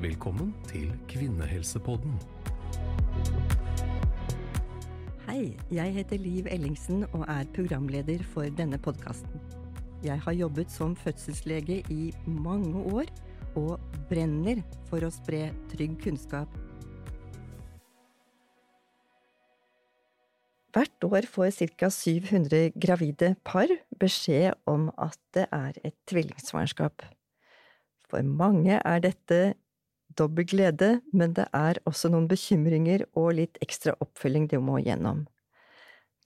Velkommen til Kvinnehelsepodden. Hei, jeg heter Liv Ellingsen og er programleder for denne podkasten. Jeg har jobbet som fødselslege i mange år og brenner for å spre trygg kunnskap. Hvert år får ca. 700 gravide par beskjed om at det er et tvillingsvangerskap. For mange er dette dobbel glede, men det er også noen bekymringer og litt ekstra oppfølging de må gjennom.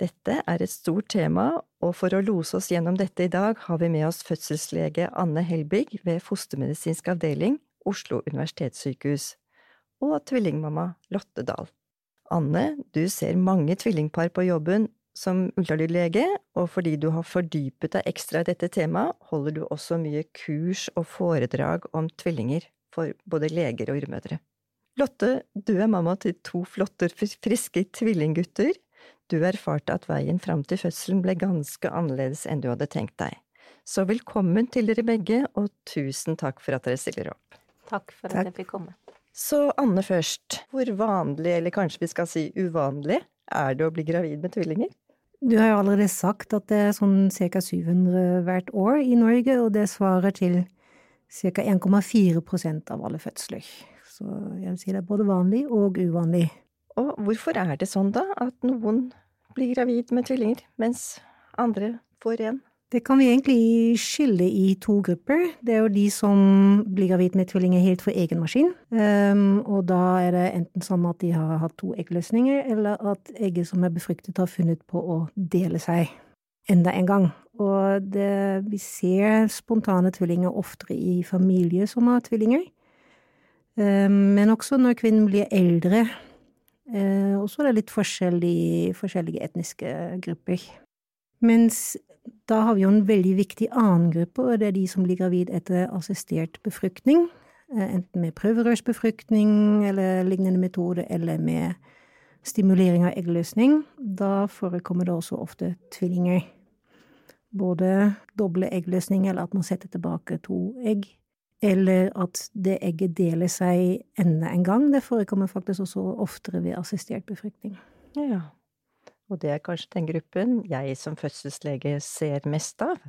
Dette er et stort tema, og for å lose oss gjennom dette i dag har vi med oss fødselslege Anne Helbig ved Fostermedisinsk avdeling, Oslo universitetssykehus, og tvillingmamma Lotte Dahl. Anne, du ser mange tvillingpar på jobben som ultralydlege, og fordi du har fordypet deg ekstra i dette temaet, holder du også mye kurs og foredrag om tvillinger for både leger og jordmødre. Lotte, du er mamma til to flotte, friske tvillinggutter. Du erfarte at veien fram til fødselen ble ganske annerledes enn du hadde tenkt deg. Så velkommen til dere begge, og tusen takk for at dere stiller opp. Takk for at jeg fikk komme. Så Anne først, hvor vanlig, eller kanskje vi skal si uvanlig, er det å bli gravid med tvillinger? Du har jo allerede sagt at det er sånn ca. 700 hvert år i Norge, og det svarer til ca. 1,4% av alle fødsler. Så jeg vil si det er både vanlig og uvanlig. Og hvorfor er det sånn, da, at noen blir gravid med tvillinger, mens andre får én? Det kan vi egentlig skille i to grupper. Det er jo de som blir gravid med tvillinger helt for egen maskin. Um, og da er det enten sånn at de har hatt to eggløsninger, eller at egget som er befruktet, har funnet på å dele seg enda en gang. Og det, vi ser spontane tvillinger oftere i familier som har tvillinger. Um, men også når kvinnen blir eldre. Uh, og så er det litt forskjell i forskjellige etniske grupper. Mens da har vi jo en veldig viktig annen gruppe, og det er de som blir gravid etter assistert befruktning. Enten med prøverørsbefruktning eller lignende metode, eller med stimulering av eggløsning. Da forekommer det også ofte tvillinger. Både doble eggløsning, eller at man setter tilbake to egg. Eller at det egget deler seg enda en gang. Det forekommer faktisk også oftere ved assistert befruktning. Ja, og det er kanskje den gruppen jeg som fødselslege ser mest av.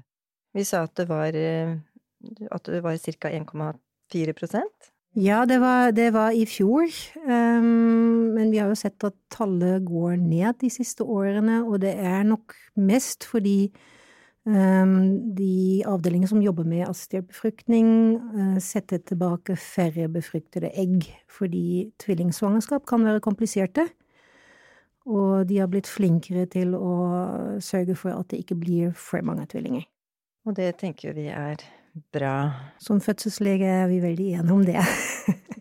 Vi sa at det var, det var ca. 1,4 Ja, det var, det var, i fjor, um, men vi har jo sett at tallet går ned de siste årene, og det er nok mest fordi um, de avdelingene som jobber med assistert befruktning, uh, setter tilbake færre befruktede egg, fordi tvillingsvangerskap kan være kompliserte. Og de har blitt flinkere til å sørge for at det ikke blir for mange tvillinger. Og det tenker vi er bra. Som fødselslege er vi veldig enige om det.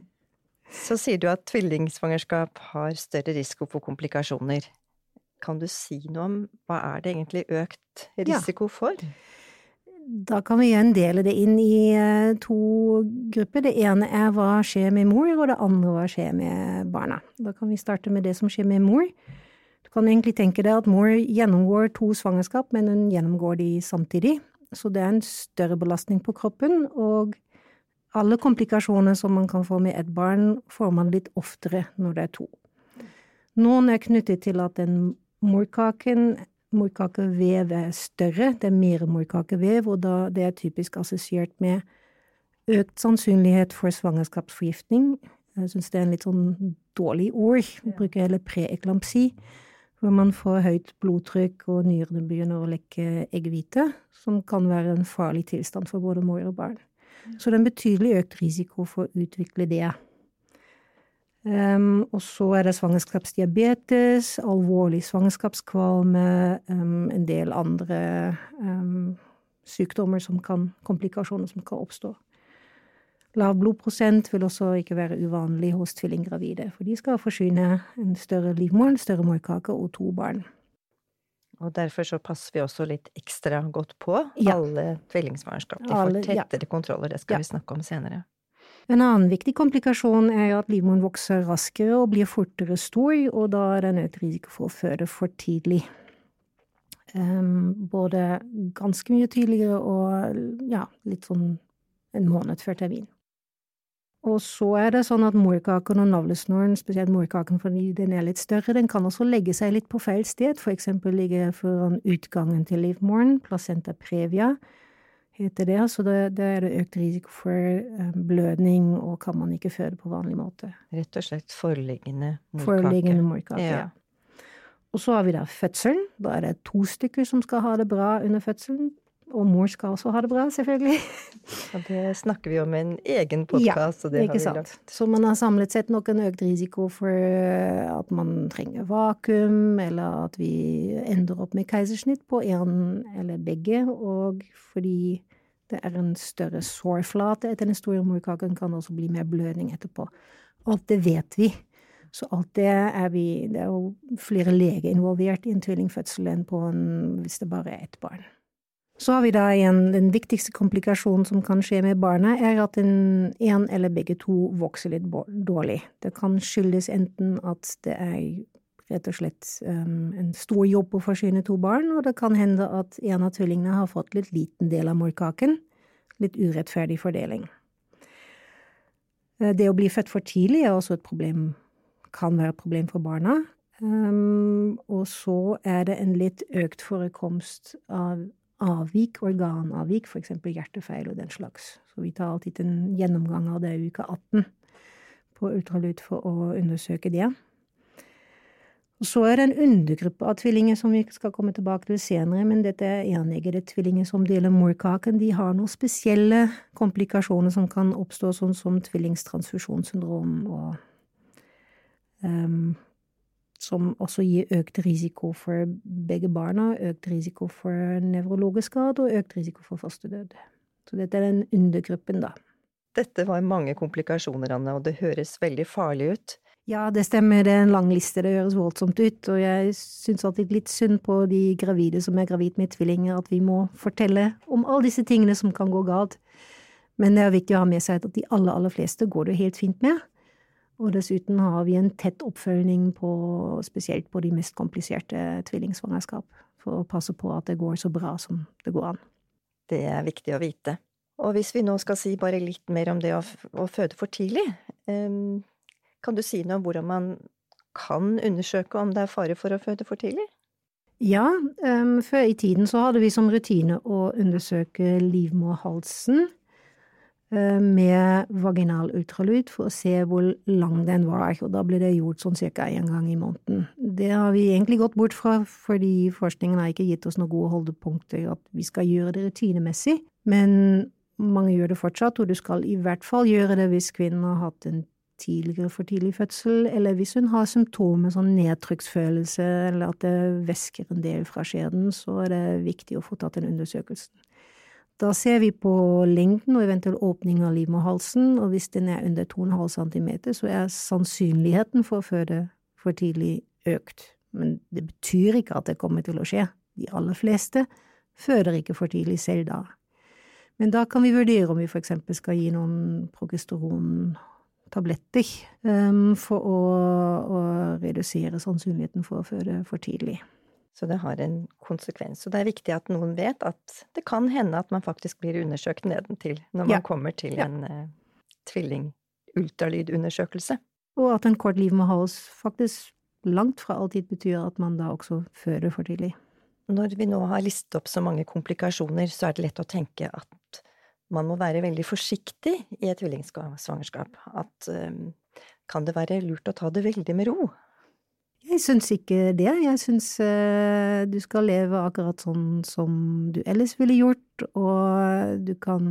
Så sier du at tvillingsvangerskap har større risiko for komplikasjoner. Kan du si noe om hva er det egentlig økt risiko ja. for? Da kan vi igjen dele det inn i eh, to grupper. Det ene er hva skjer med mor, og det andre hva skjer med barna. Da kan vi starte med det som skjer med mor. Du kan egentlig tenke deg at mor gjennomgår to svangerskap, men hun gjennomgår de samtidig. Så det er en større belastning på kroppen, og alle komplikasjoner som man kan få med et barn, får man litt oftere når det er to. Noen er knyttet til at den morkaken morkakevev er større, det er mer morkakevev, og da det er typisk assosiert med økt sannsynlighet for svangerskapsforgiftning. Jeg syns det er en litt sånn dårlig ord. Vi bruker heller preeklampsi, hvor man får høyt blodtrykk og nyrene begynner å lekke eggehvite, som kan være en farlig tilstand for både mor og barn. Så det er en betydelig økt risiko for å utvikle det. Um, og så er det svangerskapsdiabetes, alvorlig svangerskapskvalme, um, en del andre um, sykdommer som kan, komplikasjoner som kan oppstå. Lav blodprosent vil også ikke være uvanlig hos tvillinggravide, for de skal forsyne en større livmor, en større morkake og to barn. Og derfor så passer vi også litt ekstra godt på ja. alle tvillingsvangerskap. De får tettere ja. kontroller, det skal ja. vi snakke om senere. En annen viktig komplikasjon er at livmoren vokser raskere og blir fortere stor, og da er det en økt risiko for å føde for tidlig. Um, både ganske mye tidligere og ja, litt sånn en måned før termin. Og så er det sånn at morkaken og navlesnoren, spesielt morkaken fordi den er litt større, den kan også legge seg litt på feil sted, for eksempel ligge foran utgangen til livmoren, placenta previa heter det, så da er det økt risiko for um, blødning, og kan man ikke føde på vanlig måte. Rett og slett foreliggende morkake. Foreliggende morkake, ja. ja. Og så har vi da fødselen. Da er det to stykker som skal ha det bra under fødselen. Og mor skal også ha det bra, selvfølgelig. Ja, det snakker vi om i en egen podkast. Ja, ikke sant. Så man har samlet sett nok en økt risiko for eh, at man trenger vakuum, eller at vi ender opp med keisersnitt på en eller begge, og fordi det er en større sårflate etter den store morkaken, kan det også bli mer blødning etterpå. Alt det vet vi. Så alt det er vi Det er jo flere leger involvert i en tvillingfødsel enn på en, hvis det bare er ett barn. Så har vi da igjen den viktigste komplikasjonen som kan skje med barnet, er at en, en eller begge to vokser litt dårlig. Det kan skyldes enten at det er rett og slett um, en stor jobb å forsyne to barn, og det kan hende at en av tvillingene har fått litt liten del av morkaken. Litt urettferdig fordeling. Eh, det å bli født for tidlig er også et problem, kan være et problem for barna. Um, og så er det en litt økt forekomst av avvik, organavvik, eksempel hjertefeil og den slags. Så vi tar alltid en gjennomgang av det i uke 18 på ultralyd for å undersøke det. Og så er det en undergruppe av tvillinger som vi skal komme tilbake til senere, men dette er eneggede tvillinger som deler morkaken. De har noen spesielle komplikasjoner som kan oppstå, sånn som tvillingstransfusjonssyndrom og um, som også gir økt risiko for begge barna, økt risiko for nevrologisk skade og økt risiko for fosterdød. Så dette er den undergruppen, da. Dette var mange komplikasjoner, Anne, og det høres veldig farlig ut. Ja, det stemmer, det er en lang liste, det høres voldsomt ut, og jeg syns alltid litt synd på de gravide som er gravid med tvillinger, at vi må fortelle om alle disse tingene som kan gå galt. Men det er viktig å ha med seg at de aller, aller fleste går det helt fint med. Og dessuten har vi en tett oppfølging på, spesielt på de mest kompliserte tvillingsvangerskap, for å passe på at det går så bra som det går an. Det er viktig å vite. Og hvis vi nå skal si bare litt mer om det å, å føde for tidlig, um, kan du si noe om hvordan man kan undersøke om det er fare for å føde for tidlig? Ja, um, før i tiden så hadde vi som rutine å undersøke livmorhalsen med vaginal ultralyd for å se hvor lang den var, og da ble det gjort sånn cirka én gang i måneden. Det har vi egentlig gått bort fra, fordi forskningen har ikke gitt oss noen gode holdepunkter at vi skal gjøre det rutinemessig, men mange gjør det fortsatt, og du skal i hvert fall gjøre det hvis kvinnen har hatt en tidligere for tidlig fødsel, eller hvis hun har symptomer som nedtrykksfølelse, eller at det væsker en del fra skjeden, så er det viktig å få tatt den undersøkelsen. Da ser vi på lengden og eventuell åpning av livmorhalsen, og hvis den er under 2,5 cm, så er sannsynligheten for å føde for tidlig økt. Men det betyr ikke at det kommer til å skje. De aller fleste føder ikke for tidlig selv da. Men da kan vi vurdere om vi for eksempel skal gi noen progesterontabletter um, for å, å redusere sannsynligheten for å føde for tidlig. Så det har en konsekvens. Og det er viktig at noen vet at det kan hende at man faktisk blir undersøkt nedentil når man ja. kommer til ja. en uh, tvilling-ultralydundersøkelse. Og at en kort livmorhals faktisk langt fra alltid betyr at man da også føder for tidlig. Når vi nå har listet opp så mange komplikasjoner, så er det lett å tenke at man må være veldig forsiktig i et tvillingsvangerskap. At um, kan det være lurt å ta det veldig med ro? Jeg syns ikke det. Jeg syns uh, du skal leve akkurat sånn som du ellers ville gjort, og du kan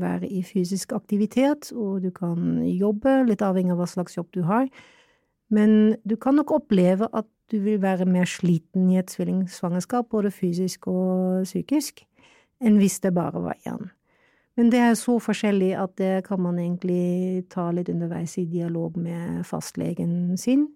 være i fysisk aktivitet, og du kan jobbe, litt avhengig av hva slags jobb du har. Men du kan nok oppleve at du vil være mer sliten i et tvillingsvangerskap, både fysisk og psykisk, enn hvis det bare var én. Men det er så forskjellig at det kan man egentlig ta litt underveis i dialog med fastlegen sin.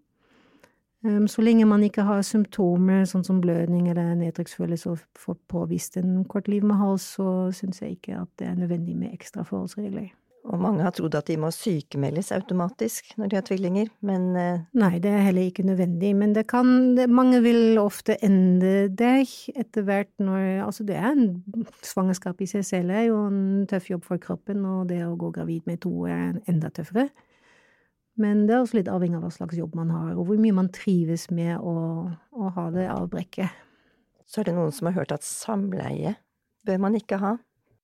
Um, så lenge man ikke har symptomer sånn som blødning eller nedtrykksfølelse og får påvist en kort hals, så syns jeg ikke at det er nødvendig med ekstra forholdsregler. Og mange har trodd at de må sykemeldes automatisk når de har tvillinger, men eh, Nei, det er heller ikke nødvendig, men det kan Mange vil ofte ende det etter hvert når Altså, det er en Svangerskap i seg selv er jo en tøff jobb for kroppen, og det å gå gravid med to er enda tøffere. Men det er også litt avhengig av hva slags jobb man har, og hvor mye man trives med å, å ha det avbrekket. så er det noen som har hørt at samleie bør man ikke ha.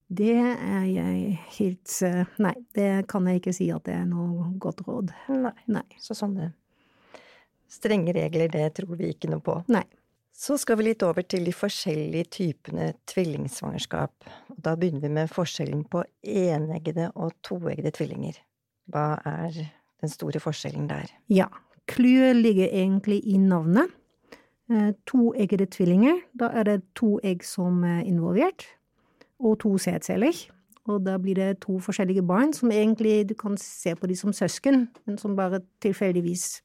Det er jeg helt eh, Nei, det kan jeg ikke si at det er noe godt råd. Nei. Nei. Så sånne strenge regler, det tror vi ikke noe på. Nei. Så skal vi litt over til de forskjellige typene tvillingsvangerskap. Da begynner vi med forskjellen på eneggede og toeggede tvillinger. Hva er den store forskjellen der? Ja. Clouet ligger egentlig i navnet. To Toeggede tvillinger, da er det to egg som er involvert, og to sædceller. Og da blir det to forskjellige barn som egentlig du kan se på de som søsken, men som bare tilfeldigvis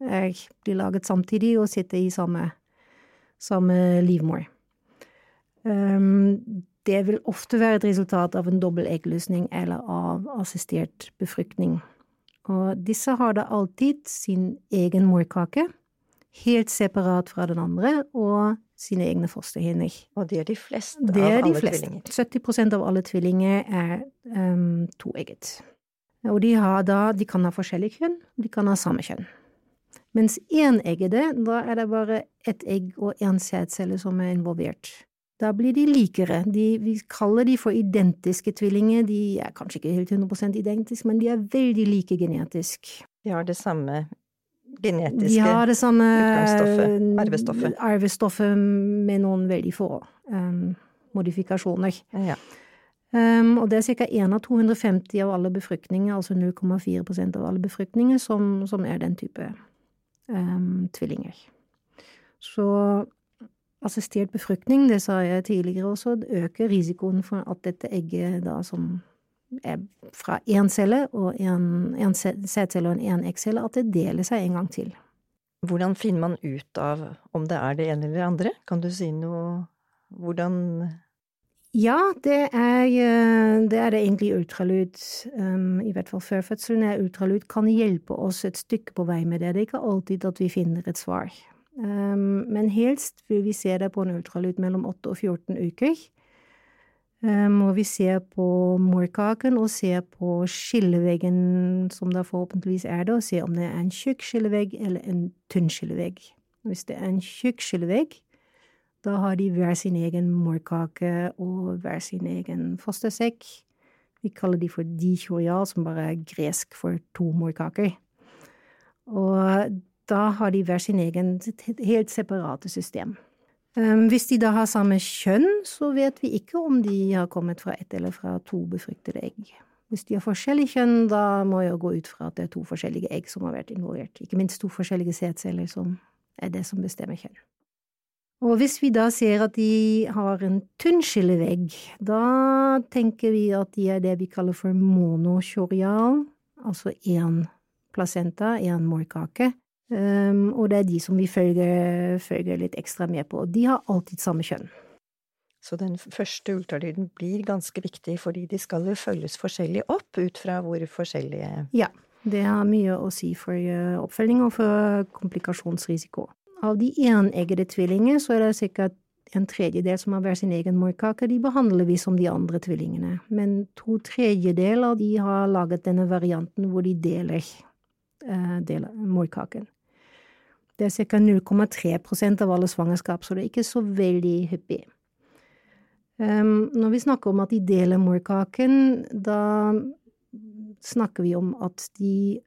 er, blir laget samtidig og sitter i samme, samme livmor. Um, det vil ofte være et resultat av en dobbel eggløsning eller av assistert befruktning. Og disse har da alltid sin egen morkake, helt separat fra den andre, og sine egne fosterhinner. Og det er de fleste Det er av de alle fleste. tvillinger. 70% av alle tvillinger er um, toegget. Og de, har da, de kan ha forskjellig kjønn, de kan ha samme kjønn. Mens eneggede, da er det bare ett egg og én sædcelle som er involvert. Da blir de likere. De, vi kaller de for identiske tvillinger. De er kanskje ikke helt 100% identiske, men de er veldig like genetisk. De har det samme genetiske De har det samme utgangsstoffet, arvestoffet. arvestoffet med noen veldig få um, modifikasjoner. Ja. Um, og det er ca. 1 av 250 av alle befruktninger, altså 0,4% av alle befruktninger, som, som er den type um, tvillinger. Så assistert befruktning, det sa jeg tidligere også, øker risikoen for at dette egget da som er fra én celle og en, en sædcelle og en én eggcelle, at det deler seg en gang til. Hvordan finner man ut av om det er det ene eller det andre? Kan du si noe Hvordan Ja, det er, eh, det er det egentlig ultralyd, um, i hvert fall før fødselen, er ultralyd kan hjelpe oss et stykke på vei med det. Det er ikke alltid at vi finner et svar. Um, men helst vil vi se det på en ultralyd mellom 8 og 14 uker. Um, og vi ser på morkaken og ser på skilleveggen, som det forhåpentligvis er det, og ser om det er en tjukk skillevegg eller en tynn skillevegg. Hvis det er en tjukk skillevegg, da har de hver sin egen morkake og hver sin egen fostersekk. Vi kaller de for dichorial, som bare er gresk for to morkaker. Og da har de hver sin egen helt separate system. Um, hvis de da har samme kjønn, så vet vi ikke om de har kommet fra ett eller fra to befruktede egg. Hvis de har forskjellig kjønn, da må jeg gå ut fra at det er to forskjellige egg som har vært involvert. Ikke minst to forskjellige sædceller, som er det som bestemmer kjønn. Og hvis vi da ser at de har en tynn skillevegg, da tenker vi at de er det vi kaller for monokjorial, altså én placenta, én morkake. Um, og det er de som vi følger, følger litt ekstra med på. De har alltid samme kjønn. Så den første ultralyden blir ganske viktig, fordi de skal jo følges forskjellig opp ut fra hvor forskjellige Ja, det har mye å si for uh, oppfølging og for komplikasjonsrisiko. Av de eneggede tvillinger så er det ca. en tredjedel som har hver sin egen morkake. De behandler vi som de andre tvillingene. Men to tredjedeler de har laget denne varianten hvor de deler, uh, deler morkaken. Det er ca. 0,3% av alle svangerskap, så det er ikke så veldig hyppig. Um, når vi snakker om at de deler morkaken, da snakker vi om at de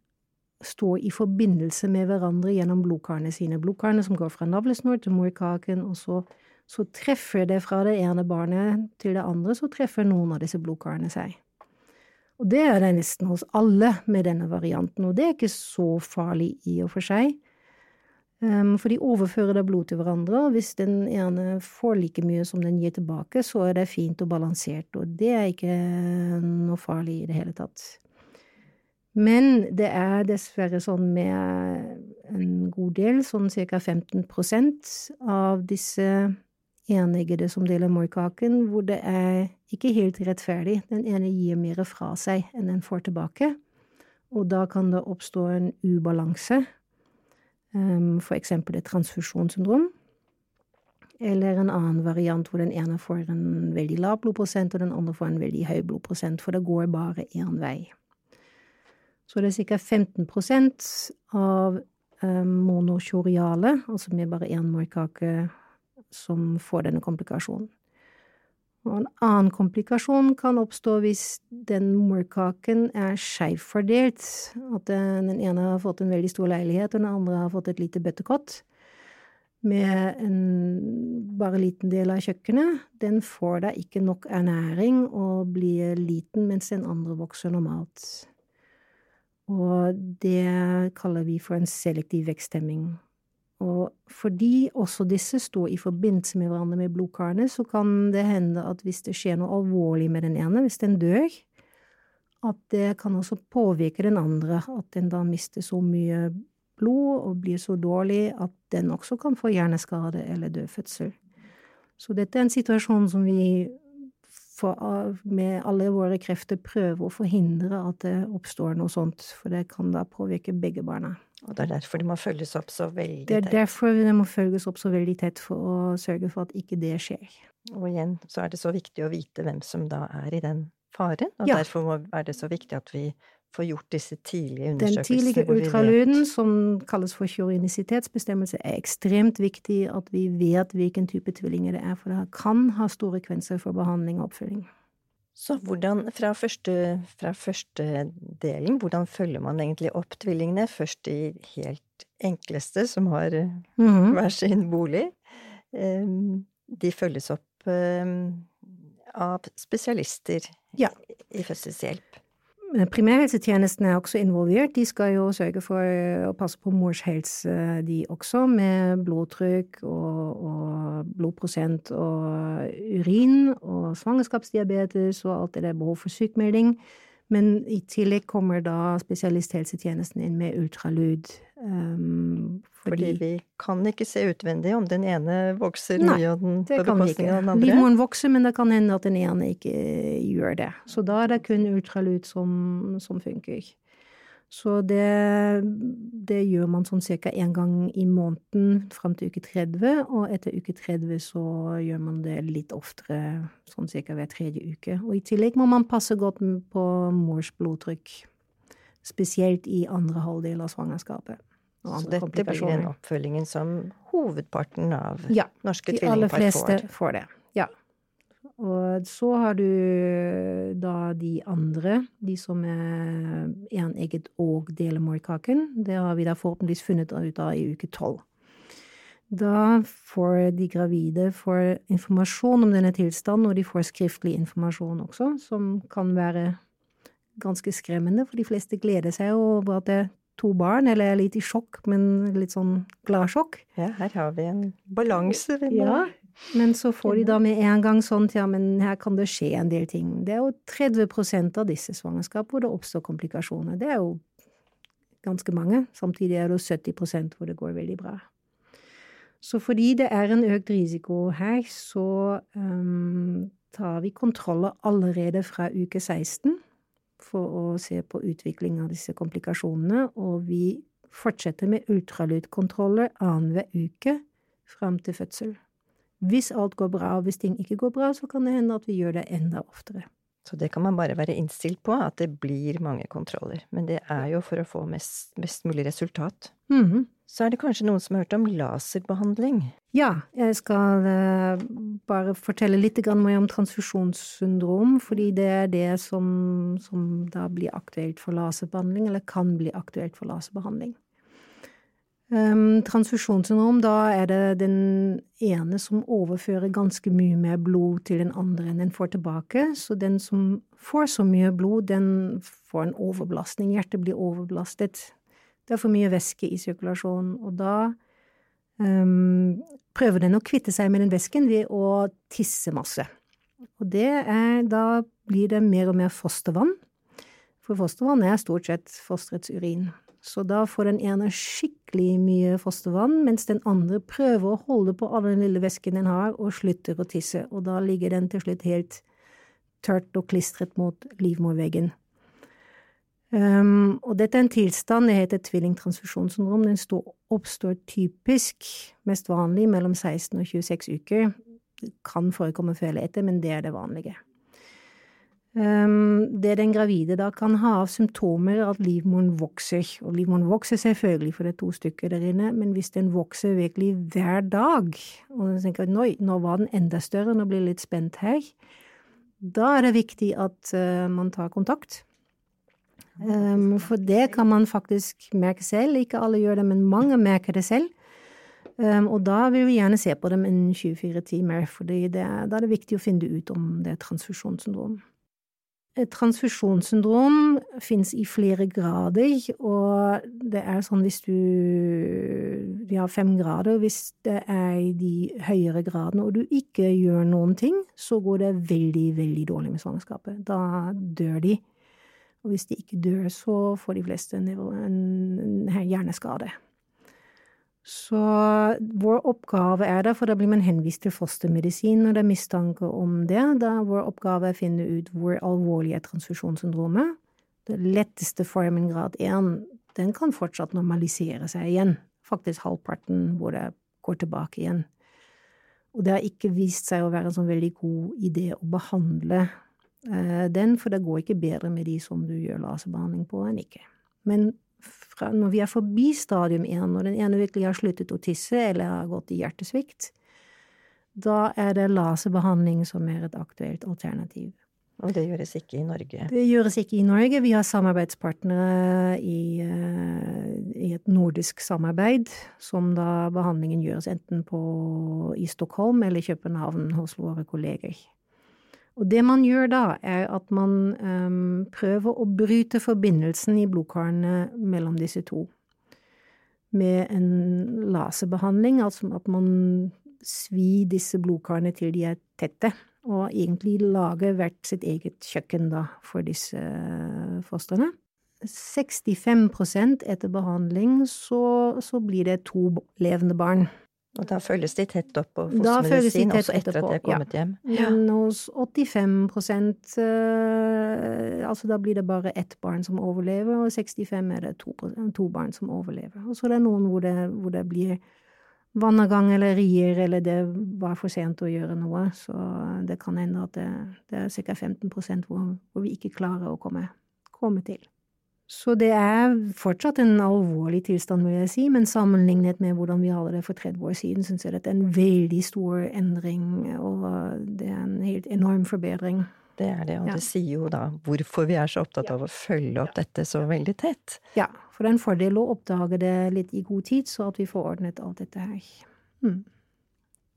står i forbindelse med hverandre gjennom blodkarene sine. Blodkarene som går fra navlesnor til morkaken, og så, så treffer det fra det ene barnet til det andre, så treffer noen av disse blodkarene seg. Og det er det nesten hos alle med denne varianten, og det er ikke så farlig i og for seg. Um, for de overfører da blod til hverandre, og hvis den ene får like mye som den gir tilbake, så er det fint og balansert, og det er ikke noe farlig i det hele tatt. Men det er dessverre sånn med en god del, sånn ca. 15% av disse eneggede som deler morkaken, hvor det er ikke helt rettferdig. Den ene gir mer fra seg enn den får tilbake, og da kan det oppstå en ubalanse, for eksempel et transfusjonssyndrom. Eller en annen variant hvor den ene får en veldig lav blodprosent, og den andre får en veldig høy blodprosent, for det går bare én vei. Så det er ca. 15% av um, monokjoriale, altså med bare én morkake, som får denne komplikasjonen. Og en annen komplikasjon kan oppstå hvis den morkaken er skeivfordelt, at den ene har fått en veldig stor leilighet, og den andre har fått et lite bøttekott med en bare liten del av kjøkkenet, den får da ikke nok ernæring og blir liten mens den andre vokser normalt. Og det kaller vi for en selektiv veksthemming. Og fordi også disse står i forbindelse med hverandre med blodkarene, så kan det hende at hvis det skjer noe alvorlig med den ene, hvis den dør, at det kan også påvirke den andre, at den da mister så mye blod og blir så dårlig at den også kan få hjerneskade eller død fødsel. Så dette er en situasjon som vi for, med alle våre krefter prøver å forhindre at det oppstår noe sånt, for det kan da påvirke begge barna. Og det er derfor de må følges opp så veldig tett? Det er derfor det må følges opp så veldig tett for å sørge for at ikke det skjer. Og igjen så er det så viktig å vite hvem som da er i den faren, og ja. derfor er det så viktig at vi får gjort disse tidlige undersøkelsene? Den tidlige ultralyden, som kalles for kjørinnisitetsbestemmelse, er ekstremt viktig at vi vet hvilken type tvillinger det er, for det kan ha store kvenser for behandling og oppfølging. Så hvordan, fra første, fra første delen, hvordan følger man egentlig opp tvillingene? Først de helt enkleste, som har mm hver sin bolig. Ehm, de følges opp ehm, av spesialister ja. i fødselshjelp. Primærhelsetjenesten er også involvert. De skal jo sørge for å passe på mors helse, de også, med blodtrykk og, og blodprosent og urin og svangerskapsdiabetes og alt det der behov for sykmelding. Men i tillegg kommer da spesialisthelsetjenesten inn med ultralyd. Um, fordi, fordi, vi kan ikke se utvendig om den ene vokser nei, mye på bekostning av den andre? Livmoren vokser, men det kan hende at den ene ikke gjør det. Så da er det kun ultralyd som, som funker. Så det, det, gjør man sånn ca. én gang i måneden fram til uke 30, og etter uke 30 så gjør man det litt oftere, sånn ca. hver tredje uke. Og i tillegg må man passe godt på mors blodtrykk, spesielt i andre halvdel av svangerskapet. Så dette blir den oppfølgingen som hovedparten av ja, norske tvillingpar får? Ja, de aller fleste får det. Og så har du da de andre, de som er enegget og deler morkaken. Det har vi da forhåpentligvis funnet ut av i uke tolv. Da får de gravide får informasjon om denne tilstanden, og de får skriftlig informasjon også, som kan være ganske skremmende, for de fleste gleder seg over at det er to barn, eller er litt i sjokk, men litt sånn gladsjokk. Ja, her har vi en balanse. Ja, men så får de da med en gang sånn ja, men her kan det skje en del ting. Det er jo 30% av disse svangerskap hvor det oppstår komplikasjoner. Det er jo ganske mange. Samtidig er det 70% hvor det går veldig bra. Så fordi det er en økt risiko her, så um, tar vi kontroller allerede fra uke 16 for å se på utvikling av disse komplikasjonene, og vi fortsetter med ultralydkontroller annenhver uke fram til fødsel. Hvis alt går bra, og hvis ting ikke går bra, så kan det hende at vi gjør det enda oftere. Så det kan man bare være innstilt på, at det blir mange kontroller. Men det er jo for å få mest, mest mulig resultat. Mm -hmm. Så er det kanskje noen som har hørt om laserbehandling? Ja, jeg skal uh, bare fortelle litt mer om transfusjonssyndrom, fordi det er det som, som da blir aktuelt for laserbehandling, eller kan bli aktuelt for laserbehandling. Um, transfusjonssyndrom, da er det den ene som overfører ganske mye mer blod til den andre enn den får tilbake. Så den som får så mye blod, den får en overbelastning. Hjertet blir overbelastet. Det er for mye væske i sirkulasjonen, og da um, prøver den å kvitte seg med den væsken ved å tisse masse. Og det er Da blir det mer og mer fostervann. For fostervann er stort sett fosterets urin. Så da får den ene skikkelig mye fostervann, mens den andre prøver å holde på all den lille væsken den har, og slutter å tisse. Og da ligger den til slutt helt tørt og klistret mot livmorveggen. Um, og dette er en tilstand, det heter tvillingtransfusjonssyndrom. Den står, oppstår typisk, mest vanlig, mellom 16 og 26 uker. Det kan forekomme før etter, men det er det vanlige. Um, det den gravide da kan ha av symptomer, er at livmoren vokser. Og livmoren vokser selvfølgelig, for det er to stykker der inne, men hvis den vokser virkelig hver dag, og du tenker at nå var den enda større, nå blir jeg litt spent her, da er det viktig at uh, man tar kontakt. Um, for det kan man faktisk merke selv. Ikke alle gjør det, men mange merker det selv. Um, og da vil vi gjerne se på dem innen 24 timer, for da er det viktig å finne ut om det er transfusjonssyndrom. Transfusjonssyndrom fins i flere grader, og det er sånn hvis du Vi har fem grader. Hvis det er i de høyere gradene, og du ikke gjør noen ting, så går det veldig, veldig dårlig med svangerskapet. Da dør de. Og hvis de ikke dør, så får de fleste en hjerneskade. Så vår oppgave er da, for da blir man henvist til fostermedisin når det er mistanke om det. Da vår oppgave er å finne ut hvor alvorlig er transfusjonssyndromet. Det letteste formen grad 1, den kan fortsatt normalisere seg igjen. Faktisk halvparten hvor det går tilbake igjen. Og det har ikke vist seg å være en sånn veldig god idé å behandle eh, den, for det går ikke bedre med de som du gjør laserbehandling på, enn ikke. Men fra når vi er forbi stadium 1, når den ene virkelig har sluttet å tisse eller har gått i hjertesvikt, da er det laserbehandling som er et aktuelt alternativ. Og det gjøres ikke i Norge? Det gjøres ikke i Norge. Vi har samarbeidspartnere i, uh, i et nordisk samarbeid, som da behandlingen gjøres enten på, i Stockholm eller København hos våre kolleger. Og det man gjør da, er at man um, prøver å bryte forbindelsen i blodkarene mellom disse to. Med en laserbehandling, altså at man svir disse blodkarene til de er tette. Og egentlig lager hvert sitt eget kjøkken da for disse fostrene. 65% etter behandling så, så blir det to levende barn. Og da følges de tett opp på fostermedisin også etter at de er kommet ja. hjem? Ja. Men hos 85% uh, altså da blir det bare ett barn som overlever, og 65 er det to, to barn som overlever. Og så er det noen hvor det, hvor det blir vannavgang eller rier, eller det var for sent å gjøre noe. Så det kan hende at det, det er ca. 15 hvor, hvor vi ikke klarer å komme, komme til. Så det er fortsatt en alvorlig tilstand, vil jeg si, men sammenlignet med hvordan vi hadde det for 30 år siden, syns jeg dette er en veldig stor endring, og det er en helt enorm forbedring. Det er det, og ja. det sier jo da hvorfor vi er så opptatt av å følge opp dette så veldig tett. Ja, for det er en fordel å oppdage det litt i god tid, så at vi får ordnet alt dette her. Mm.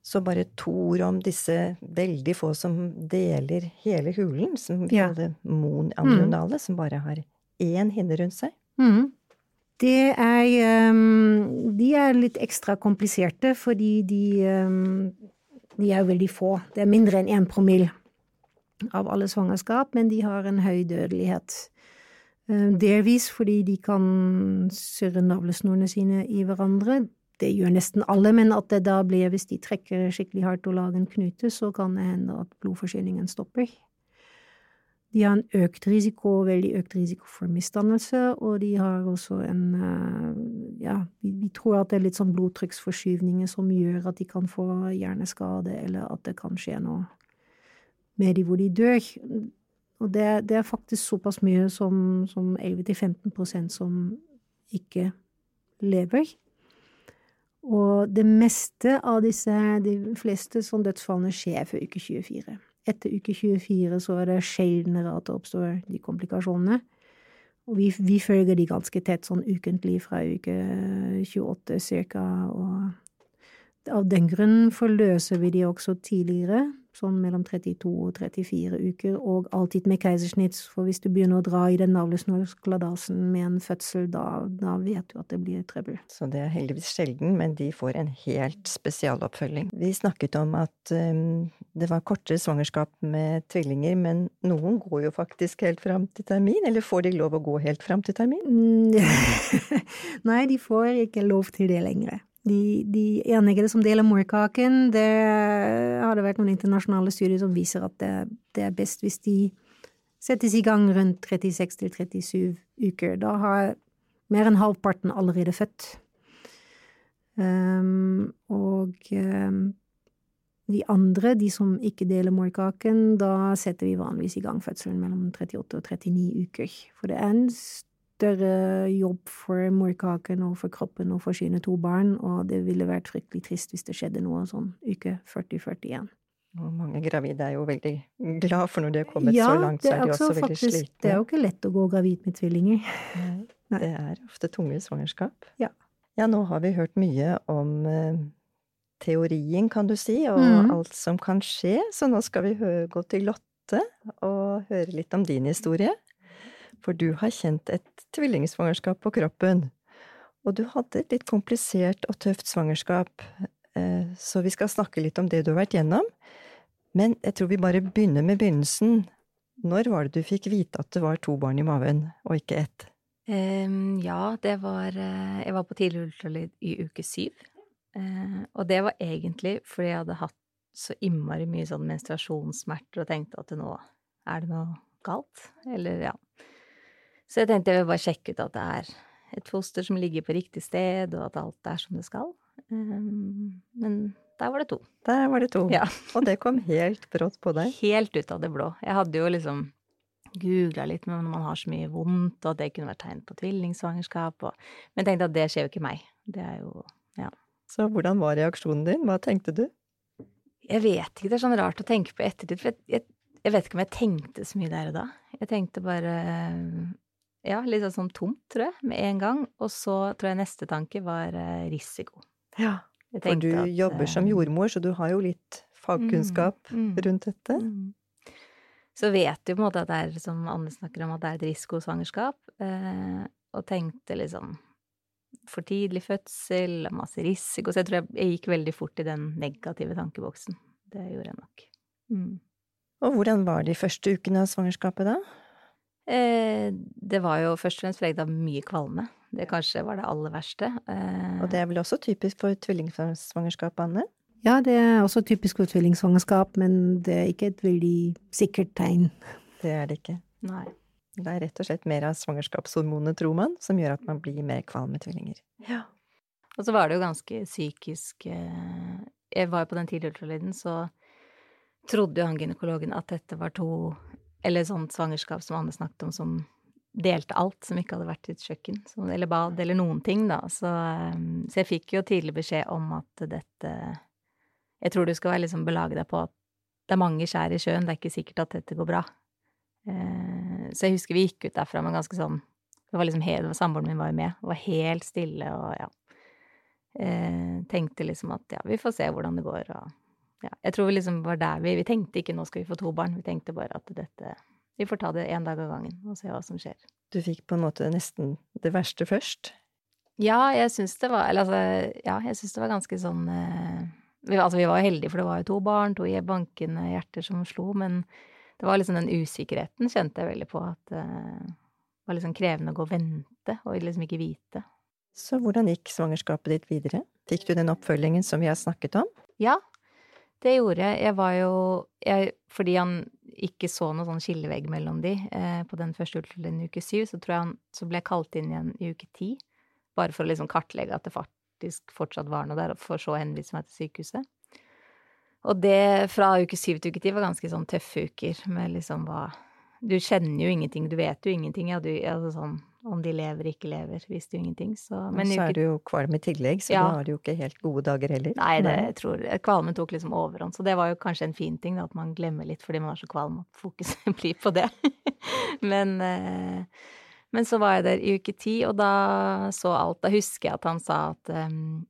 Så bare to ord om disse veldig få som deler hele hulen, som vi ja. kaller mon anionale, mm. som bare har én hinne rundt seg? Mm. Det er um, De er litt ekstra kompliserte, fordi de, um, de er veldig få. Det er mindre enn én promille av alle svangerskap, men de har en høy dødelighet. Um, delvis fordi de kan surre navlesnorene sine i hverandre. Det gjør nesten alle, men at det da blir, hvis de trekker skikkelig hardt og lager en knute, så kan det hende at blodforsyningen stopper. De har en økt risiko, veldig økt risiko for misdannelse, og de har også en eh, Ja, vi, tror at det er litt sånn blodtrykksforskyvninger som gjør at de kan få hjerneskade, eller at det kan skje noe med de hvor de dør. Og det, det er faktisk såpass mye som, som 11-15% som ikke lever. Og det meste av disse, de fleste sånn dødsfallene skjer før uke 24. Etter uke 24 så er det sjeldnere at det oppstår de komplikasjonene. Og vi, vi følger de ganske tett, sånn ukentlig fra uke 28 cirka, Og av den grunn forløser vi de også tidligere, sånn mellom 32 og 34 uker, og alltid med keisersnitt, for hvis du begynner å dra i den navlesnorskladasen med en fødsel, da, da, vet du at det blir trøbbel. Så det er heldigvis sjelden, men de får en helt spesialoppfølging. Vi snakket om at um, det var kortere svangerskap med tvillinger, men noen går jo faktisk helt fram til termin, eller får de lov å gå helt fram til termin? Mm, Nei, de får ikke lov til det lenger. De, de eneggede som deler morkaken, det har det vært noen internasjonale studier som viser at det, det er best hvis de settes i gang rundt 36 37 uker. Da har mer enn halvparten allerede født. Um, og um, de andre, de som ikke deler morkaken, da setter vi vanligvis i gang fødselen mellom 38 og 39 uker. For det er en større jobb for morkaken og for kroppen å forsyne to barn, og det ville vært fryktelig trist hvis det skjedde noe sånn uke 40-41. Og mange gravide er jo veldig glad for når de har kommet ja, så langt, så er de også, også veldig slitne. Det er jo ikke lett å gå gravid med tvillinger. Nei, det er ofte tunge svangerskap. Ja. ja, nå har vi hørt mye om uh, teorien, kan du si, og mm. alt som kan skje, så nå skal vi gå til Lotte og høre litt om din historie. For du har kjent et tvillingsvangerskap på kroppen. Og du hadde et litt komplisert og tøft svangerskap, eh, så vi skal snakke litt om det du har vært gjennom. Men jeg tror vi bare begynner med begynnelsen. Når var det du fikk vite at det var to barn i maven, og ikke ett? Ja, det var eh, Jeg var på tidlig ultralyd i uke syv. Uh, og det var egentlig fordi jeg hadde hatt så innmari mye sånn menstruasjonssmerter og tenkte at nå er det noe galt. Eller ja. Så jeg tenkte jeg vil bare sjekke ut at det er et foster som ligger på riktig sted, og at alt er som det skal. Um, men der var det to. Der var det to. Ja. og det kom helt brått på deg? Helt ut av det blå. Jeg hadde jo liksom googla litt med når man har så mye vondt, og at det kunne vært tegn på tvillingsvangerskap, og Men jeg tenkte at det skjer jo ikke meg. Det er jo Ja. Så hvordan var reaksjonen din? Hva tenkte du? Jeg vet ikke, det er sånn rart å tenke på ettertid, for jeg, jeg, jeg vet ikke om jeg tenkte så mye der og da. Jeg tenkte bare ja, litt sånn tomt, tror jeg, med en gang. Og så tror jeg neste tanke var eh, risiko. Ja, for du at, jobber som eh, jordmor, så du har jo litt fagkunnskap mm, mm, rundt dette. Mm. Så vet du på en måte at det er, som Anne snakker om, at det er et risikosvangerskap. Eh, og tenkte liksom for tidlig fødsel, masse risiko. Så jeg tror jeg, jeg, gikk veldig fort i den negative tankeboksen. Det gjorde jeg nok. Mm. Og hvordan var de første ukene av svangerskapet da? Eh, det var jo først og fremst preget av mye kvalme. Det kanskje var det aller verste. Eh, og det er vel også typisk for tvillingsvangerskap, Anne? Ja, det er også typisk for tvillingsvangerskap, men det er ikke et veldig sikkert tegn. Det er det ikke. Nei. Det er rett og slett mer av svangerskapshormonet, tror man, som gjør at man blir mer kvalm med tvillinger. Ja. Og så var det jo ganske psykisk eh, Jeg var jo på den tidlige ultralyden, så trodde jo han gynekologen at dette var to eller sånt svangerskap som Anne snakket om, som delte alt, som ikke hadde vært i et kjøkken, eller bad, eller noen ting, da. Så, um, så, jeg fikk jo tidlig beskjed om at dette Jeg tror du skal være liksom belage deg på at det er mange skjær i sjøen, det er ikke sikkert at dette går bra. Eh, så jeg husker vi gikk ut derfra med ganske sånn det var liksom helt, Samboeren min var jo med, og var helt stille og ja. Eh, tenkte liksom at ja, vi får se hvordan det går, og ja, jeg tror vi liksom var der vi Vi tenkte ikke nå skal vi få to barn, vi tenkte bare at dette Vi får ta det én dag av gangen og se hva som skjer. Du fikk på en måte nesten det verste først? Ja, jeg syns det var Eller altså, ja, jeg syns det var ganske sånn eh, vi, Altså, vi var jo heldige, for det var jo to barn, to bankende hjerter som slo, men det var liksom den usikkerheten kjente jeg veldig på at eh, det var liksom krevende å gå og vente og liksom ikke vite. Så hvordan gikk svangerskapet ditt videre? Fikk du den oppfølgingen som vi har snakket om? Ja, det gjorde jeg. Jeg var jo jeg, Fordi han ikke så noe sånn skillevegg mellom de eh, på den første ultralyden i uke syv, så tror jeg han så ble jeg kalt inn igjen i uke ti. Bare for å liksom kartlegge at det faktisk fortsatt var noe der, for så å henvise meg til sykehuset. Og det fra uke syv til uke ti var ganske sånn tøffe uker med liksom hva Du kjenner jo ingenting, du vet jo ingenting. Ja, du, altså sånn om de lever, ikke lever, visste jo ingenting. Så, men så er du jo kvalm i tillegg, så ja. da har du jo ikke helt gode dager heller. Nei, det jeg tror. Kvalmen tok liksom overhånd, så det var jo kanskje en fin ting, da, at man glemmer litt fordi man er så kvalm at fokuset blir på det. men, eh, men så var jeg der i uke ti, og da så alt Da husker jeg at han sa at um,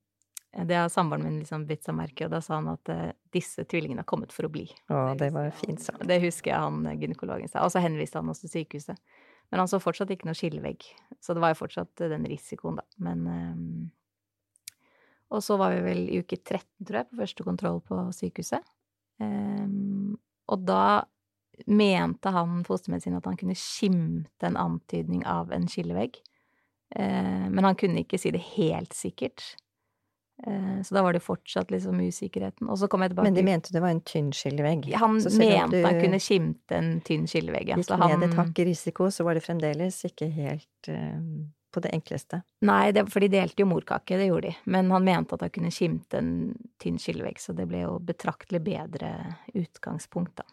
Det har samboeren min liksom bitt seg merke og da sa han at eh, disse tvillingene har kommet for å bli. Å, det var fint sagt. Det husker jeg han gynekologen sa. Og så henviste han oss til sykehuset. Men han så fortsatt ikke noe skillevegg, så det var jo fortsatt eh, den risikoen, da. Men um, Og så var vi vel i uke 13, tror jeg, på første kontroll på sykehuset. Um, og da mente han fostermedisin at han kunne skimte en antydning av en skillevegg. Uh, men han kunne ikke si det helt sikkert. Uh, så da var det fortsatt liksom usikkerheten. Og så kom jeg tilbake Men de mente det var en tynn skillevegg? Han mente han kunne skimte en tynn skillevegg. Gikk Så ned han- et hakk i risiko, så var det fremdeles ikke helt uh, på det enkleste. Nei, det, for de delte jo morkake, det gjorde de. Men han mente at han kunne skimte en tynn skillevegg, så det ble jo betraktelig bedre utgangspunkt, da.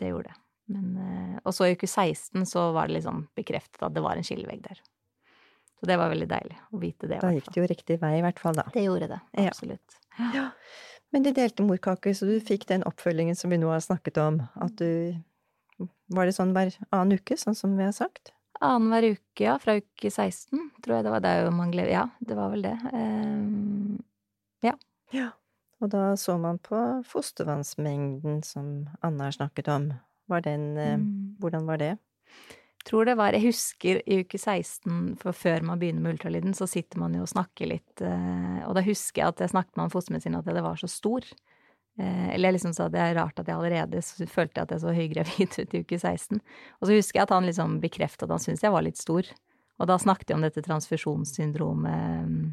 Det gjorde det. Men, uh, og så i uke 16 så var det liksom bekreftet at det var en skillevegg der. Så det var veldig deilig å vite det. Da gikk det jo riktig vei, i hvert fall, da. Det gjorde det, absolutt. Ja. Men de delte morkake, så du fikk den oppfølgingen som vi nå har snakket om. At du Var det sånn hver annen uke, sånn som vi har sagt? Annenhver uke, ja. Fra uke 16, tror jeg det var. Det er jo man gleder Ja, det var vel det. Um, Ja. Og da så man på fostervannsmengden som Anne har snakket om. Var den eh, Mm. Hvordan var det? Tror det var Jeg husker i uke 16, for før man begynner med ultralyden, så sitter man jo og snakker litt, eh, og da husker jeg at jeg snakket med han fostermedisinen at jeg var så stor. Eh, Eller jeg liksom sa det er rart at jeg allerede så følte at jeg så høygravid ut i uke 16. Og så husker jeg at han liksom bekreftet at han syntes jeg var litt stor. Og da snakket jeg om dette transfusjonssyndromet mm,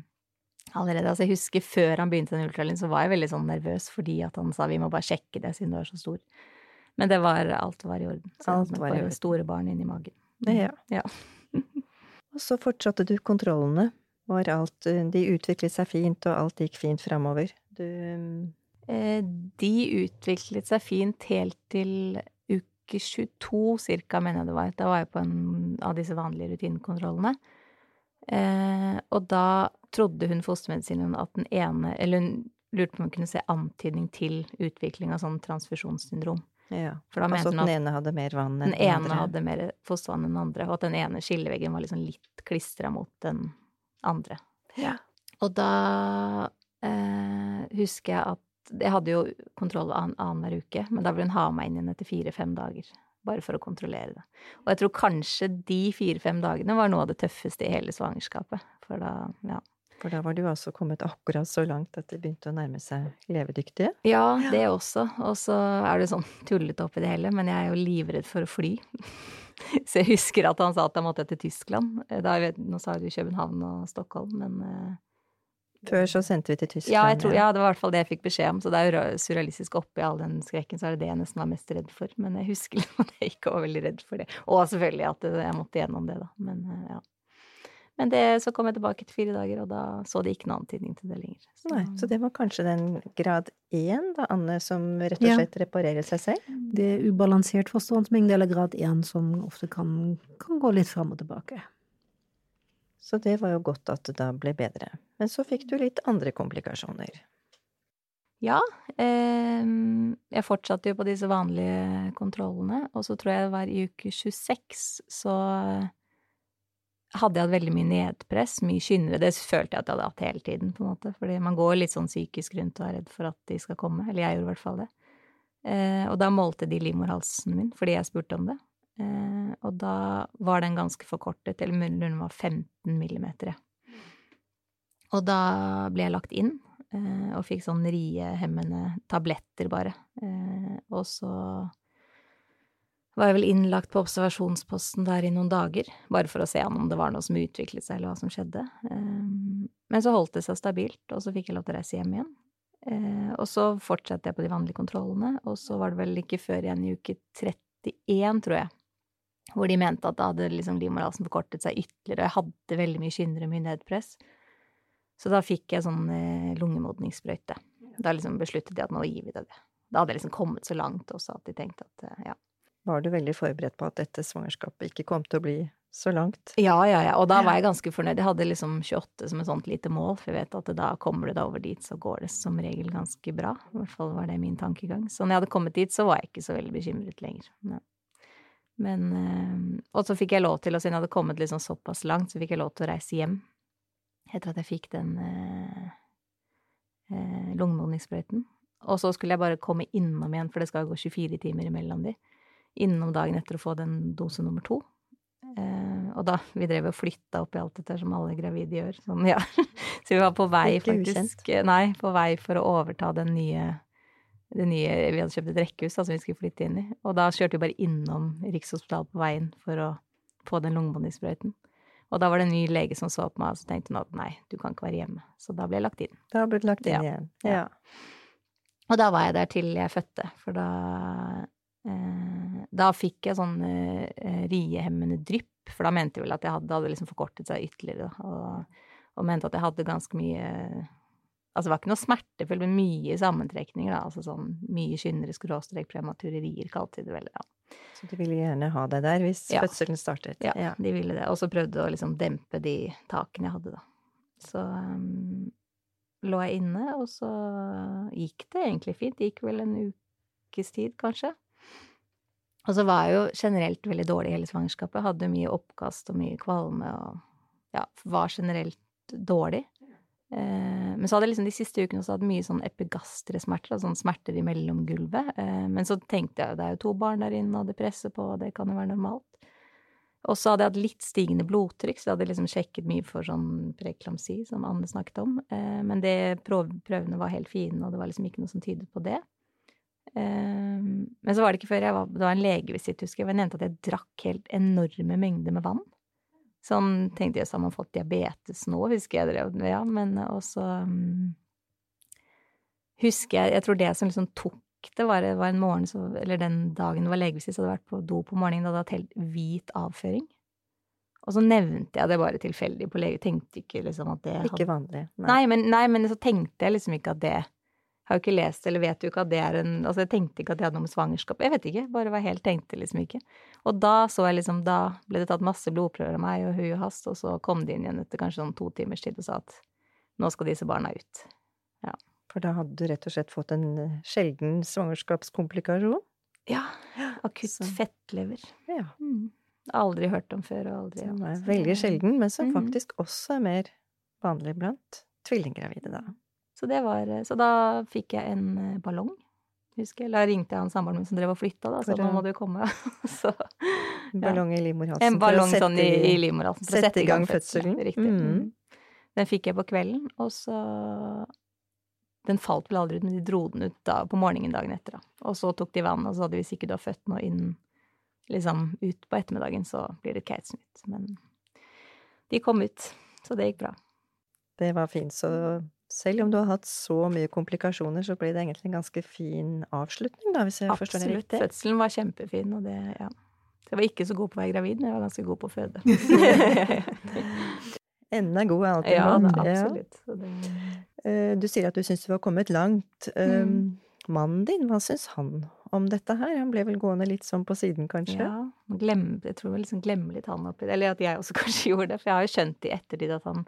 allerede. Altså jeg husker før han begynte den ultralyden, så var jeg veldig sånn nervøs fordi at han sa vi må bare sjekke det siden du er så stor. Men det var, alt var i orden. Så Alt var i orden. store barn inni magen. Ja. Ja. Og så fortsatte du kontrollene. Var alt eh, De utviklet seg fint, og alt gikk fint framover. Du mm, Eh, De utviklet seg fint helt til uke 22 cirka, mener jeg det var. Da var jeg på en av disse vanlige rutinekontrollene. Eh, og da trodde hun fostermedisinen at den ene Eller hun lurte på om hun kunne se antydning til utvikling av sånn transfusjonssyndrom. Ja. For da Altså mente at den ene hadde mer vann enn den den ene hadde mer fostervann enn den andre, og at den ene skilleveggen var liksom litt klistra mot den andre. Ja. Og da eh, husker jeg at Jeg hadde jo kontroll an- annenhver uke, men da ville hun ha meg inn igjen etter fire-fem dager. Bare for å kontrollere det. Og jeg tror kanskje de fire-fem dagene var noe av det tøffeste i hele svangerskapet. For da, ja. For da var du altså kommet akkurat så langt at det begynte å nærme seg levedyktige. Ja, det også. Og så er det sånn tullete oppi det hele, men jeg er jo livredd for å fly. Så jeg husker at han sa at jeg måtte til Tyskland. Da, vet, nå sa du København og Stockholm, men eh, Før så sendte vi til Tyskland. Ja, jeg tror, ja, det var i hvert fall det jeg fikk beskjed om. Så det er jo surrealistisk oppi all den skrekken, så er det det jeg nesten var mest redd for. Men jeg husker at jeg ikke var veldig redd for det. Og selvfølgelig at jeg måtte gjennom det, da. Men eh, ja. Men det, så kom jeg tilbake til fire dager, og da så de ikke noen antydning til det lenger. Så, Nei, så det var kanskje den grad én, da, Anne, som rett og Ja. slett reparerer seg selv? Det er ubalansert fostervannsmengde eller grad 1 som ofte kan, kan gå litt fram og tilbake. Så det var jo godt at det da ble bedre. Men så fikk du litt andre komplikasjoner. Ja, eh, jeg fortsatte jo på disse vanlige kontrollene, og så tror jeg det var i uke 26 så hadde jeg hatt veldig mye nedpress, mye kynnere. Det følte jeg at jeg hadde hatt hele tiden, på en måte. Fordi man går litt sånn psykisk rundt og er redd for at de skal komme. Eller jeg gjorde i hvert fall det. Eh, og da målte de livmorhalsen min, fordi jeg spurte om det. Eh, og da var den ganske forkortet, eller munnen var 15 millimeter. Og da ble jeg lagt inn, eh, og fikk sånn riehemmende tabletter, bare. Eh, og så var jeg vel innlagt på observasjonsposten der i noen dager, bare for å se om det var noe som utviklet seg, eller hva som skjedde. Eh, men så holdt det seg stabilt, og så fikk jeg lov til å reise hjem igjen. Eh, og så fortsatte jeg på de vanlige kontrollene, og så var det vel ikke før igjen i uke 31, tror jeg, hvor de mente at da hadde liksom livmorhalsen forkortet seg ytterligere, og jeg hadde veldig mye kynnere, mye nedpress. Så da fikk jeg sånn eh, lungemodningssprøyte. Da liksom besluttet de at nå gir vi det det. Da hadde jeg liksom kommet så langt også at de tenkte at eh, ja. Var du veldig forberedt på at dette svangerskapet ikke kom til å bli så langt? Ja, ja, ja. Og da var jeg ganske fornøyd. Jeg hadde liksom 28 som et sånt lite mål, for jeg vet at da kommer du deg over dit, så går det som regel ganske bra. I hvert fall var det min tankegang. Så når jeg hadde kommet dit, så var jeg ikke så veldig bekymret lenger. Men, men eh, Og så fikk jeg lov til, og siden jeg hadde kommet liksom såpass langt, så fikk jeg lov til å reise hjem. Etter at jeg fikk den eh, eh, lungemodningssprøyten. Og så skulle jeg bare komme innom igjen, for det skal gå 24 timer imellom de. Innom dagen etter å få den dose nummer to. Eh, og da Vi drev og flytta opp i alt dette som alle gravide gjør. Som, ja. Så vi var på vei, faktisk. Nei, på vei for å overta den nye det nye, Vi hadde kjøpt et rekkehus da, som vi skulle flytte inn i. Og da kjørte vi bare innom Rikshospitalet på veien for å få den lungebåndsprøyten. Og da var det en ny lege som så på meg, og så tenkte hun at nei, du kan ikke være hjemme. Så da ble jeg lagt inn. Da ble du lagt inn Ja. igjen. Ja. Og da var jeg der til jeg fødte, for da eh, Da fikk jeg sånn eh, riehemmende drypp, for da mente de vel at jeg hadde, det hadde liksom forkortet seg ytterligere, og, og mente at jeg hadde ganske mye Altså det var ikke noe smertefullt, men mye sammentrekninger, da. Altså sånn mye kynnere skråstrek prematurerier, kalte de det vel. Ja. Så de ville gjerne ha deg der hvis Ja. fødselen startet. Ja, de ville det. Og så prøvde å liksom dempe de takene jeg hadde, da. Så um, lå jeg inne, og så gikk det egentlig fint. Det gikk vel en ukes tid, kanskje. Og så var jeg jo generelt veldig dårlig hele svangerskapet. Hadde mye oppkast og mye kvalme og ja, var generelt dårlig. Eh, men så hadde jeg liksom de siste ukene også hatt mye sånn epigastresmerter, altså sånn smerter i mellomgulvet. Eh, men så tenkte jeg det er jo to barn der inne, og det presser på, og det kan jo være normalt. Og så hadde jeg hatt litt stigende blodtrykk, så jeg hadde liksom sjekket mye for sånn preklamsi, som Anne snakket om. Eh, men det, prøvene var helt fine, og det var liksom ikke noe som tydet på det. Eh, men så var det ikke før jeg var Det var en legevisitt, husker jeg, hvor jeg nevnte at jeg drakk helt enorme mengder med vann. Sånn tenkte jeg, så har man fått diabetes nå, husker jeg drev med, ja, men også um, Husker jeg Jeg tror det som liksom tok det, var, var en morgen så Eller den dagen det var legevisitt, så hadde jeg vært på do på morgenen, da hadde jeg hatt helt hvit avføring. Og så nevnte jeg det bare tilfeldig på lege, tenkte ikke liksom at det Ikke vanlig. Nei, men, nei, men så tenkte jeg liksom ikke at det Har jo ikke lest eller vet jo ikke at det er en Altså, jeg tenkte ikke at det hadde noe med svangerskap Jeg vet ikke, bare var helt tenkte liksom ikke. Og da så jeg liksom Da ble det tatt masse blodprøver av meg og hui og hast, og så kom de inn igjen etter kanskje sånn to timers tid og sa at nå skal disse barna ut. For da hadde du rett og slett fått en eh, sjelden svangerskapskomplikasjon? Ja. Akutt Så- fettlever. Ja. Mm. Aldri hørt om før og aldri Som er veldig sjelden, men som Mhm. faktisk også er mer vanlig blant tvillinggravide, da. Så det var Så da fikk jeg en eh, ballong, husker jeg. Da ringte jeg han samboeren min som drev og flytta, da, så For nå må du komme. så En Ja. ballong i livmorhalsen. En ballong sette sånn i, i livmorhalsen for å sette i gang fødselen. Riktig. Mm. Mm. Den fikk jeg på kvelden, og så Den falt vel aldri ut, men de dro den ut da, på morgenen dagen etter. Da. Og så tok de vann, og så hadde vi hvis ikke du har født nå innen liksom ut på ettermiddagen, så blir det keitsnytt. Men de kom ut, så det gikk bra. Det var fint. Så selv om du har hatt så mye komplikasjoner, så ble det egentlig en ganske fin avslutning, da, hvis jeg forstår det Absolutt. riktig? Fødselen var kjempefin, og det, ja. Jeg var ikke så god på å være gravid, men jeg var ganske god på å føde. Enden er god, er alltid ja, mann. Ja. absolutt. Så det, Eh, Du sier at du syns du var kommet langt. Eh, Mm. Mannen din, hva syns han om dette her? Han ble vel gående litt sånn på siden, kanskje? Ja, glem, jeg tror vi liksom glemmer litt han oppi det. Eller at jeg også kanskje gjorde det, for jeg har jo skjønt i ettertid at han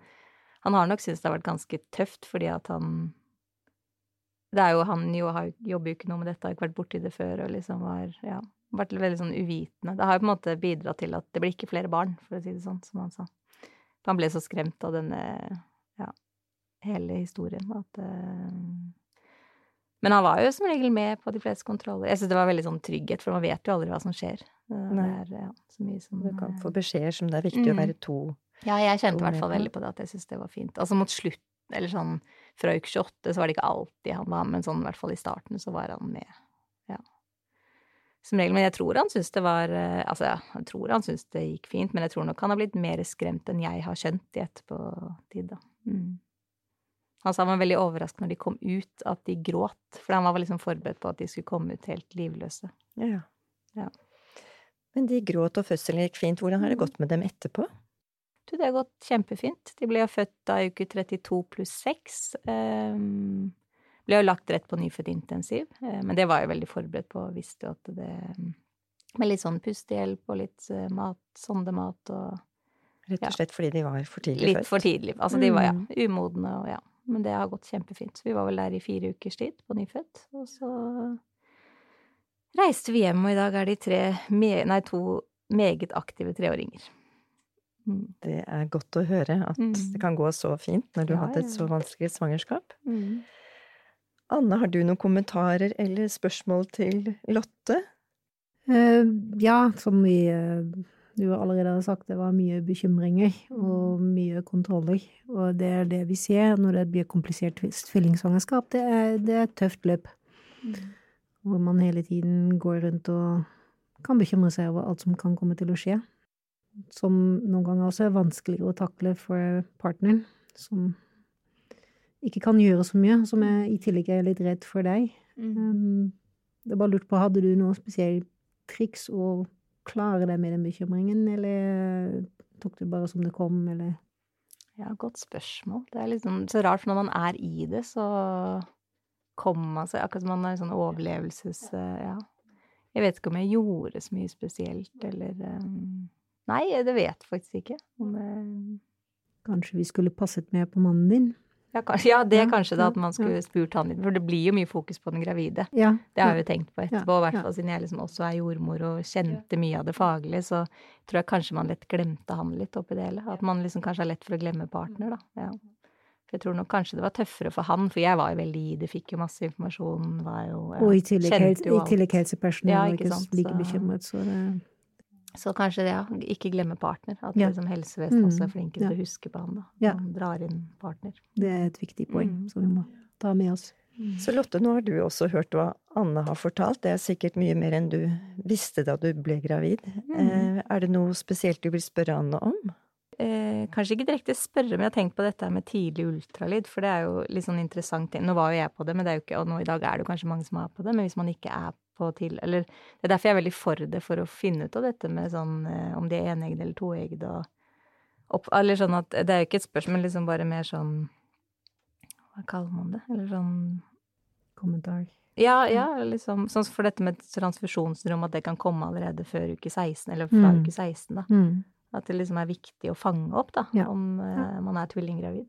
Han har nok syntes det har vært ganske tøft, fordi at han Det er jo han jo har, jobber jo ikke noe med dette, har ikke vært borti det før, og liksom var Ja, vært veldig sånn uvitende. Det har jo på en måte bidratt til at det blir ikke flere barn, for å si det sånn, som han sa. For han ble så skremt av denne Ja, hele historien at uh... men han var jo som regel med på de fleste kontroller. Jeg synes det var veldig sånn trygghet, for man vet jo aldri hva som skjer. Det er ja, så mye som Du kan eh, få beskjeder som det er viktig å Mm. være to Ja, jeg kjente i hvert fall veldig på det, at jeg syntes det var fint. Altså mot slutt, eller sånn fra uke 28, så var det ikke alltid han var, men sånn i hvert fall i starten så var han med. Ja. Som regel. Men jeg tror han syntes det var eh, Altså, ja, jeg tror han syntes det gikk fint, men jeg tror nok han har blitt mer skremt enn jeg har skjønt i etterpåtid, da. Mm. Han sa han var veldig overrasket når de kom ut, at de gråt. For han var liksom forberedt på at de skulle komme ut helt livløse. Ja. Ja. Men de gråt, og fødselen gikk fint. Hvordan har det gått med dem etterpå? Du, det har gått kjempefint. De ble jo født da i uke 32 pluss 6. Um, ble jo lagt rett på nyfødt intensiv, eh, men det var jeg veldig forberedt på, visste jo at det Med litt sånn pustehjelp og litt eh, mat, sondemat og Rett og slett fordi de var for tidlig litt født? for tidlig. Altså de var ja, Mm. umodne og ja. Men det har gått kjempefint. Så vi var vel der i fire ukers tid på nyfødt, og så reiste vi hjem, og i dag er de tre, nei, to meget aktive treåringer. Mm. Det er godt å høre at Mm. det kan gå så fint når du Ja, har hatt et så vanskelig svangerskap. Mm. Anne, har du noen kommentarer eller spørsmål til Lotte? Eh, ja, som vi eh, du allerede har sagt, det var mye bekymringer og mye kontroller. Og det er det vi ser når det blir komplisert tvillingsvangerskap. Det er, det er et tøft løp. Hvor man hele tiden går rundt og kan bekymre seg over alt som kan komme til å skje. Som noen ganger også er vanskeligere å takle for partneren, som ikke kan gjøre så mye, som er, i tillegg er litt redd for deg. Um, det er bare lurt på, hadde du noe spesielt triks å klare deg med den bekymringen, eller tok du bare som det kom, eller? Ja, godt spørsmål. Det er liksom så rart, for når man er i det, så kommer man seg Akkurat som man er i sånn overlevelses... Ja. Jeg vet ikke om jeg gjorde så mye spesielt, eller um, Nei, det vet jeg faktisk ikke. Om det Kanskje vi skulle passet mer på mannen din? Ja, kanskje, ja det er Ja, kanskje det at man skulle spurt han litt, for det blir jo mye fokus på den gravide. Ja. Det har jeg jo tenkt på etterpå, i hvert ja. fall siden jeg liksom også er jordmor og kjente mye av det faglige, så tror jeg kanskje man lett glemte han litt oppi det hele. At man liksom kanskje har lett for å glemme partner, da. Ja. For jeg tror nok kanskje det var tøffere for han, for jeg var jo veldig i det, fikk jo masse informasjon, var jo ja, Og i tillegg, kjente i tillegg helsepersonell Ja, ikke ikke sant, like så- bekymret, så det Så kanskje det, ja, ikke glemme partner. At Ja. liksom helsevesenet Mm, også er flinke til ja. å huske på han, da. Ja. Man drar inn partner. Det er et viktig poeng Mm. som vi må ta med oss. Så Lotte, nå har du også hørt hva Anne har fortalt. Det er sikkert mye mer enn du visste da du ble gravid. Eh, er det noe spesielt du vil spørre Anne om? Eh, kanskje ikke direkte spørre, men jeg har tenkt på dette med tidlig ultralyd, for det er jo litt sånn interessant. Nå var jo jeg på det, men det er jo ikke, og nå i dag er det jo kanskje mange som er på det, men hvis man ikke er på til Eller det er derfor jeg er veldig for det, for å finne ut av dette med sånn eh, om de er eneggede eller toeggede og opp, Eller sånn at Det er jo ikke et spørsmål, men liksom bare mer sånn Hva kaller man det? Eller sånn Kommentar. Ja, ja, liksom Sånn for dette med transfusjonsrom, at det kan komme allerede før uke 16, eller fra Mm. uke 16, da. Mm. At det liksom er viktig å fange opp, da, Ja. om uh, man er tvillinggravid.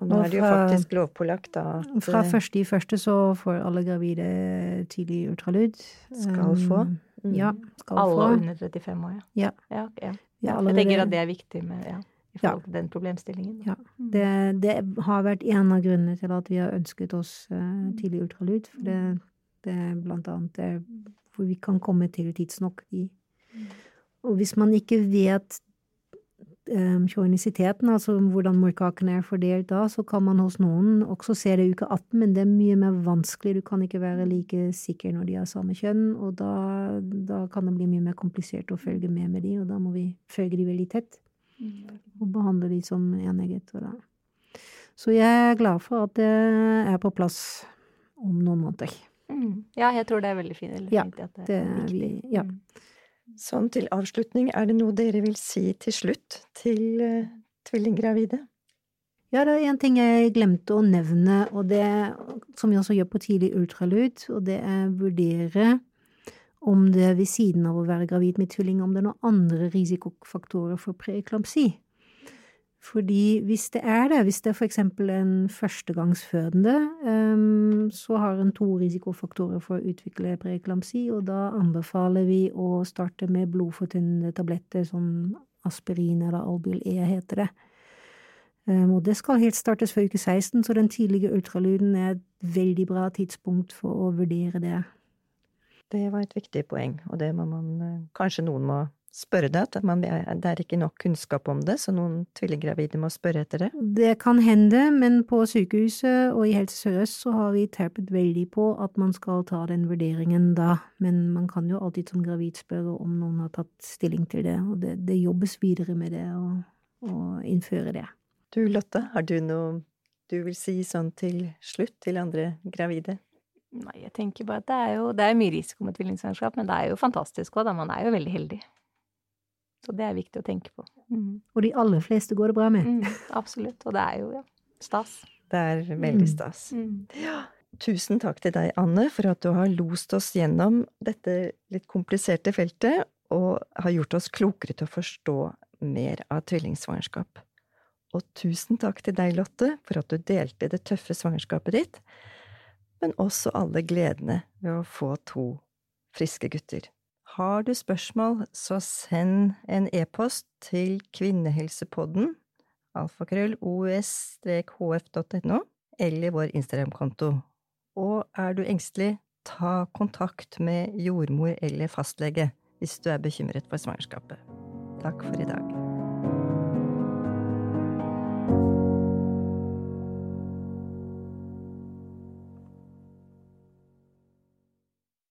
Og nå Og er det jo faktisk lovpålagt da at Fra eh, første i første så får alle gravide tidlig ultralyd. Skal få. Um, mm. Ja, skal Alle få. under 35 år, Ja. ja. ja, ja. Ja jeg tenker at det er viktig med, ja, i Ja. forhold til den problemstillingen. Ja. Det, det har vært en av grunnene til at vi har ønsket oss uh, tidlig ultralyd. For det, det er blant annet det hvor vi kan komme til tidsnok. De. Og hvis man ikke vet um, kronisiteten, altså hvordan morkakene er fordelt da, så kan man hos noen også se det i uke 18, men det er mye mer vanskelig. Du kan ikke være like sikker når de har samme kjønn, og da, da kan det bli mye mer komplisert å følge med med de, og da må vi følge de veldig tett og behandle de som enegget. Så jeg er glad for at det er på plass om noen måneder. Mm. Ja, jeg tror det er veldig fint. Ja, det at det, er er viktig. vi- ja. Sånn til avslutning, er det noe dere vil si til slutt til uh, tvillinggravide? Ja, det er en ting jeg glemte å nevne, og det som vi også gjør på tidlig ultralyd, og det er vurdere om det ved siden av å være gravid med tvilling, om det er noen andre risikofaktorer for preeklampsi. Fordi hvis det er det, hvis det er eksempel en førstegangsfødende, um, så har en to risikofaktorer for å utvikle preeklamsi, og da anbefaler vi å starte med blodfortynnende tabletter som aspirin eller Albyl E heter det. Um, og det skal helt startes før uke 16, så den tidlige ultralyden er et veldig bra tidspunkt for å vurdere det. Det var et viktig poeng, og det må man eh, Kanskje noen må spørre det, at man, det er ikke nok kunnskap om det, så noen tvillinggravide må spørre etter det. Det kan hende, men på sykehuset og i Helse Sør-Øst så har vi terpet veldig på at man skal ta den vurderingen da, men man kan jo alltid som gravid spørre om noen har tatt stilling til det, og det, det jobbes videre med det og, og innføre det. Du Lotte, har du noe du vil si sånn til slutt til andre gravide? Nei, jeg tenker bare at det er jo det er mye risiko med tvillingsvangerskap, men det er jo fantastisk òg, da. Man er jo veldig heldig. Så det er viktig å tenke på. Mm. Og de aller fleste går det bra med. Mm, absolutt. Og det er jo ja, stas. Det er veldig Mm. stas. Mm. Tusen takk til deg, Anne, for at du har lost oss gjennom dette litt kompliserte feltet, og har gjort oss klokere til å forstå mer av tvillingsvangerskap. Og tusen takk til deg, Lotte, for at du delte det tøffe svangerskapet ditt, men også alle gledene ved å få to friske gutter. Har du spørsmål, så send en e-post til kvinnehelsepodden, alfakrøll os-hf.no, eller vår Instagram-konto Og er du engstelig, ta kontakt med jordmor eller fastlege hvis du er bekymret for svangerskapet. Takk for i dag.